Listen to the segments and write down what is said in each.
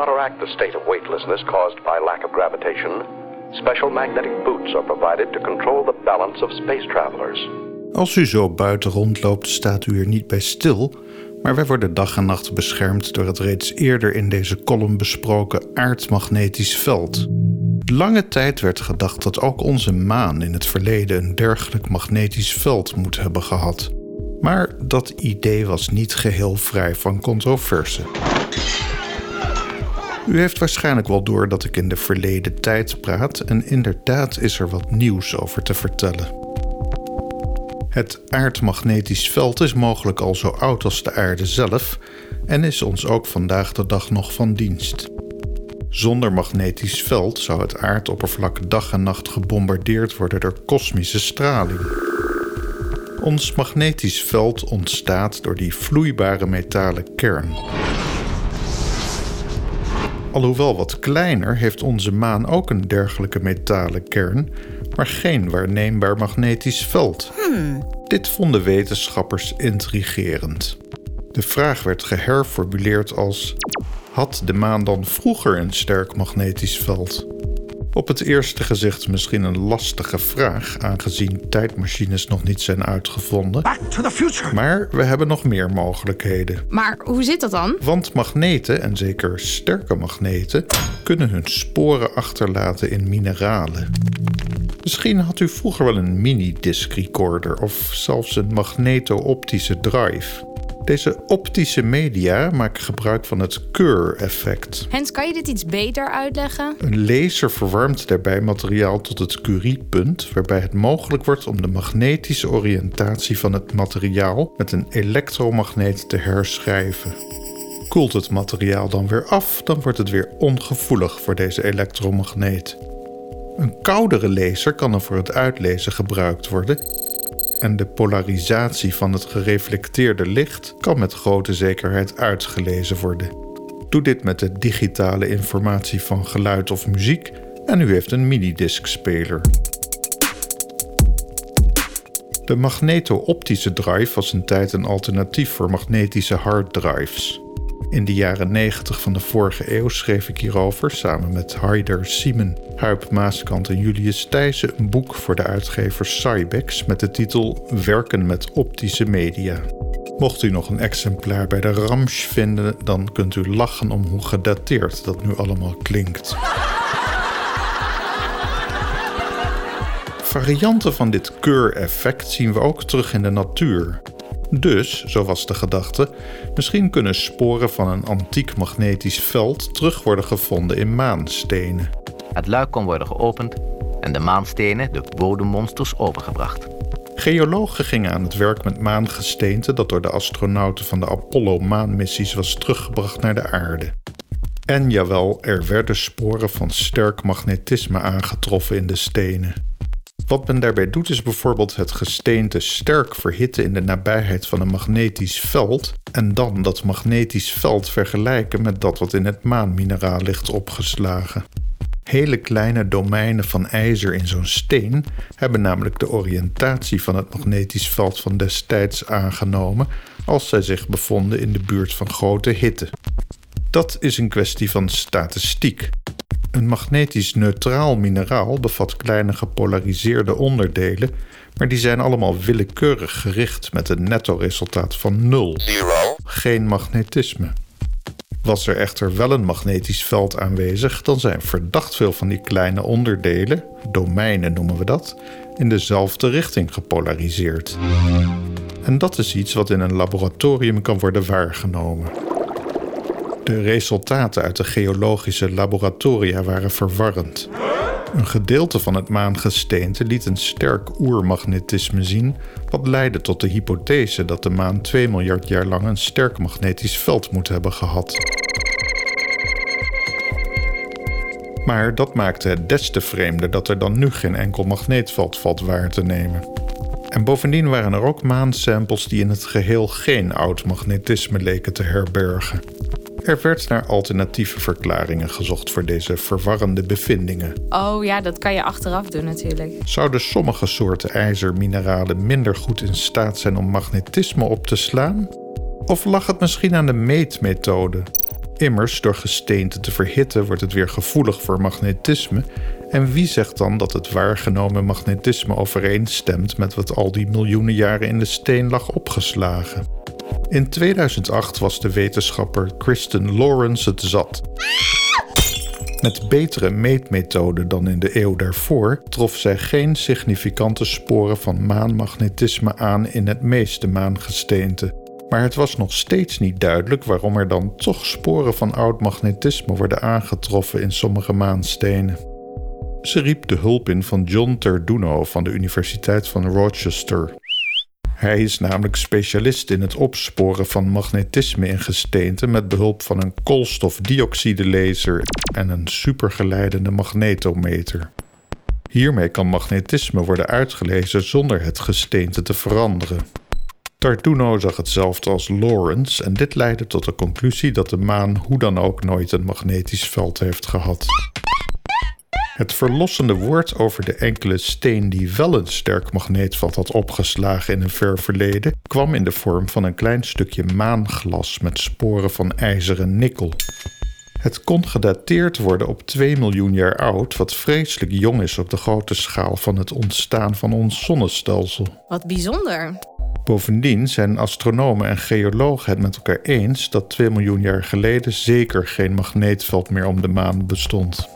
counteract the state of weightlessness caused by lack of gravitation, special magnetic boots are provided to control the balance of space travelers. Als u zo buiten rondloopt, staat u er niet bij stil, maar wij worden dag en nacht beschermd door het reeds eerder in deze column besproken aardmagnetisch veld. Lange tijd werd gedacht dat ook onze maan in het verleden een dergelijk magnetisch veld moet hebben gehad. Maar dat idee was niet geheel vrij van controverse. U heeft waarschijnlijk wel door dat ik in de verleden tijd praat en inderdaad is er wat nieuws over te vertellen. Het aardmagnetisch veld is mogelijk al zo oud als de aarde zelf en is ons ook vandaag de dag nog van dienst. Zonder magnetisch veld zou het aardoppervlak dag en nacht gebombardeerd worden door kosmische straling. Ons magnetisch veld ontstaat door die vloeibare metalen kern. Alhoewel wat kleiner heeft onze maan ook een dergelijke metalen kern, maar geen waarneembaar magnetisch veld. Dit vonden wetenschappers intrigerend. De vraag werd geherformuleerd als: had de maan dan vroeger een sterk magnetisch veld? Op het eerste gezicht misschien een lastige vraag, aangezien tijdmachines nog niet zijn uitgevonden. Back to the future. Maar we hebben nog meer mogelijkheden. Maar hoe zit dat dan? Want magneten, en zeker sterke magneten, kunnen hun sporen achterlaten in mineralen. Misschien had u vroeger wel een mini-disc recorder of zelfs een magneto-optische drive. Deze optische media maken gebruik van het Kerr-effect. Hens, kan je dit iets beter uitleggen? Een laser verwarmt daarbij materiaal tot het Curie-punt, waarbij het mogelijk wordt om de magnetische oriëntatie van het materiaal met een elektromagneet te herschrijven. Koelt het materiaal dan weer af, dan wordt het weer ongevoelig voor deze elektromagneet. Een koudere laser kan er voor het uitlezen gebruikt worden en de polarisatie van het gereflecteerde licht kan met grote zekerheid uitgelezen worden. Doe dit met de digitale informatie van geluid of muziek en u heeft een minidiscspeler. De magneto-optische drive was een tijd een alternatief voor magnetische harddrives. In de jaren 90 van de vorige eeuw schreef ik hierover samen met Haider Siemen, Huip Maaskant en Julius Thijssen een boek voor de uitgever Cybex met de titel Werken met optische media. Mocht u nog een exemplaar bij de Ramsch vinden, dan kunt u lachen om hoe gedateerd dat nu allemaal klinkt. Varianten van dit keureffect zien we ook terug in de natuur. Dus, zo was de gedachte, misschien kunnen sporen van een antiek magnetisch veld terug worden gevonden in maanstenen. Het luik kon worden geopend en de maanstenen, de bodemmonsters, overgebracht. Geologen gingen aan het werk met maangesteente dat door de astronauten van de Apollo-maanmissies was teruggebracht naar de aarde. En jawel, er werden sporen van sterk magnetisme aangetroffen in de stenen. Wat men daarbij doet is bijvoorbeeld het gesteente sterk verhitten in de nabijheid van een magnetisch veld en dan dat magnetisch veld vergelijken met dat wat in het maanmineraal ligt opgeslagen. Hele kleine domeinen van ijzer in zo'n steen hebben namelijk de oriëntatie van het magnetisch veld van destijds aangenomen als zij zich bevonden in de buurt van grote hitte. Dat is een kwestie van statistiek. Een magnetisch neutraal mineraal bevat kleine gepolariseerde onderdelen, maar die zijn allemaal willekeurig gericht met een netto-resultaat van nul. Geen magnetisme. Was er echter wel een magnetisch veld aanwezig, dan zijn verdacht veel van die kleine onderdelen, domeinen noemen we dat, in dezelfde richting gepolariseerd. En dat is iets wat in een laboratorium kan worden waargenomen. De resultaten uit de geologische laboratoria waren verwarrend. Een gedeelte van het maangesteente liet een sterk oermagnetisme zien, wat leidde tot de hypothese dat de maan 2 miljard jaar lang een sterk magnetisch veld moet hebben gehad. Maar dat maakte het des te vreemder dat er dan nu geen enkel magneetveld valt waar te nemen. En bovendien waren er ook maansamples die in het geheel geen oud magnetisme leken te herbergen. Er werd naar alternatieve verklaringen gezocht voor deze verwarrende bevindingen. Oh ja, dat kan je achteraf doen natuurlijk. Zouden sommige soorten ijzermineralen minder goed in staat zijn om magnetisme op te slaan? Of lag het misschien aan de meetmethode? Immers, door gesteente te verhitten wordt het weer gevoelig voor magnetisme. En wie zegt dan dat het waargenomen magnetisme overeenstemt met wat al die miljoenen jaren in de steen lag opgeslagen? In 2008 was de wetenschapper Kristen Lawrence het zat. Met betere meetmethoden dan in de eeuw daarvoor trof zij geen significante sporen van maanmagnetisme aan in het meeste maangesteente. Maar het was nog steeds niet duidelijk waarom er dan toch sporen van oud magnetisme worden aangetroffen in sommige maanstenen. Ze riep de hulp in van John Terduno van de Universiteit van Rochester. Hij is namelijk specialist in het opsporen van magnetisme in gesteente met behulp van een koolstofdioxide en een supergeleidende magnetometer. Hiermee kan magnetisme worden uitgelezen zonder het gesteente te veranderen. Tartuno zag hetzelfde als Lawrence en dit leidde tot de conclusie dat de maan hoe dan ook nooit een magnetisch veld heeft gehad. Het verlossende woord over de enkele steen die wel een sterk magneetveld had opgeslagen in een ver verleden, kwam in de vorm van een klein stukje maanglas met sporen van ijzer en nikkel. Het kon gedateerd worden op 2 miljoen jaar oud, wat vreselijk jong is op de grote schaal van het ontstaan van ons zonnestelsel. Wat bijzonder. Bovendien zijn astronomen en geologen het met elkaar eens dat 2 miljoen jaar geleden zeker geen magneetveld meer om de maan bestond.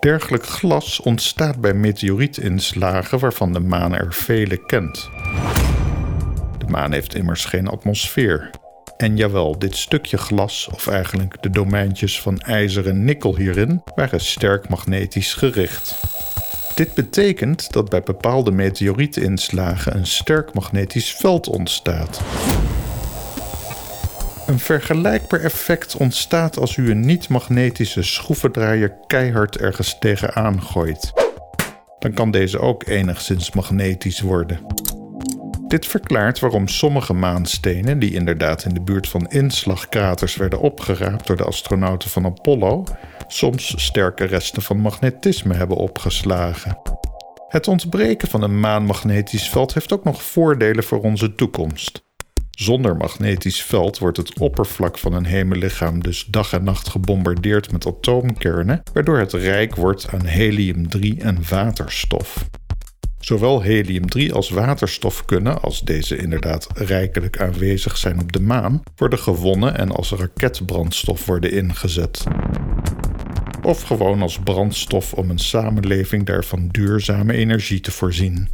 Dergelijk glas ontstaat bij meteorietinslagen waarvan de maan er vele kent. De maan heeft immers geen atmosfeer. En jawel, dit stukje glas, of eigenlijk de domeintjes van ijzer en nikkel hierin, waren sterk magnetisch gericht. Dit betekent dat bij bepaalde meteorietinslagen een sterk magnetisch veld ontstaat. Een vergelijkbaar effect ontstaat als u een niet-magnetische schroevendraaier keihard ergens tegenaan gooit. Dan kan deze ook enigszins magnetisch worden. Dit verklaart waarom sommige maanstenen, die inderdaad in de buurt van inslagkraters werden opgeraapt door de astronauten van Apollo, soms sterke resten van magnetisme hebben opgeslagen. Het ontbreken van een maanmagnetisch veld heeft ook nog voordelen voor onze toekomst. Zonder magnetisch veld wordt het oppervlak van een hemellichaam dus dag en nacht gebombardeerd met atoomkernen, waardoor het rijk wordt aan helium-3 en waterstof. Zowel helium-3 als waterstof kunnen, als deze inderdaad rijkelijk aanwezig zijn op de maan, worden gewonnen en als raketbrandstof worden ingezet. Of gewoon als brandstof om een samenleving daarvan duurzame energie te voorzien.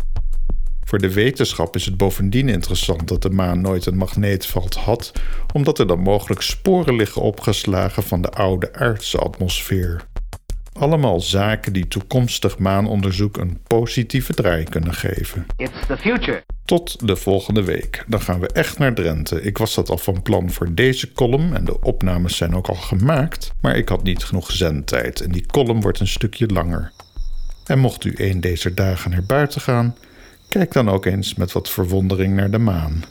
Voor de wetenschap is het bovendien interessant dat de maan nooit een magneetveld had, omdat er dan mogelijk sporen liggen opgeslagen van de oude aardse atmosfeer. Allemaal zaken die toekomstig maanonderzoek een positieve draai kunnen geven. It's the future. Tot de volgende week. Dan gaan we echt naar Drenthe. Ik was dat al van plan voor deze column en de opnames zijn ook al gemaakt, maar ik had niet genoeg zendtijd en die column wordt een stukje langer. En mocht u een deze dagen naar buiten gaan, Kijk dan ook eens met wat verwondering naar de maan.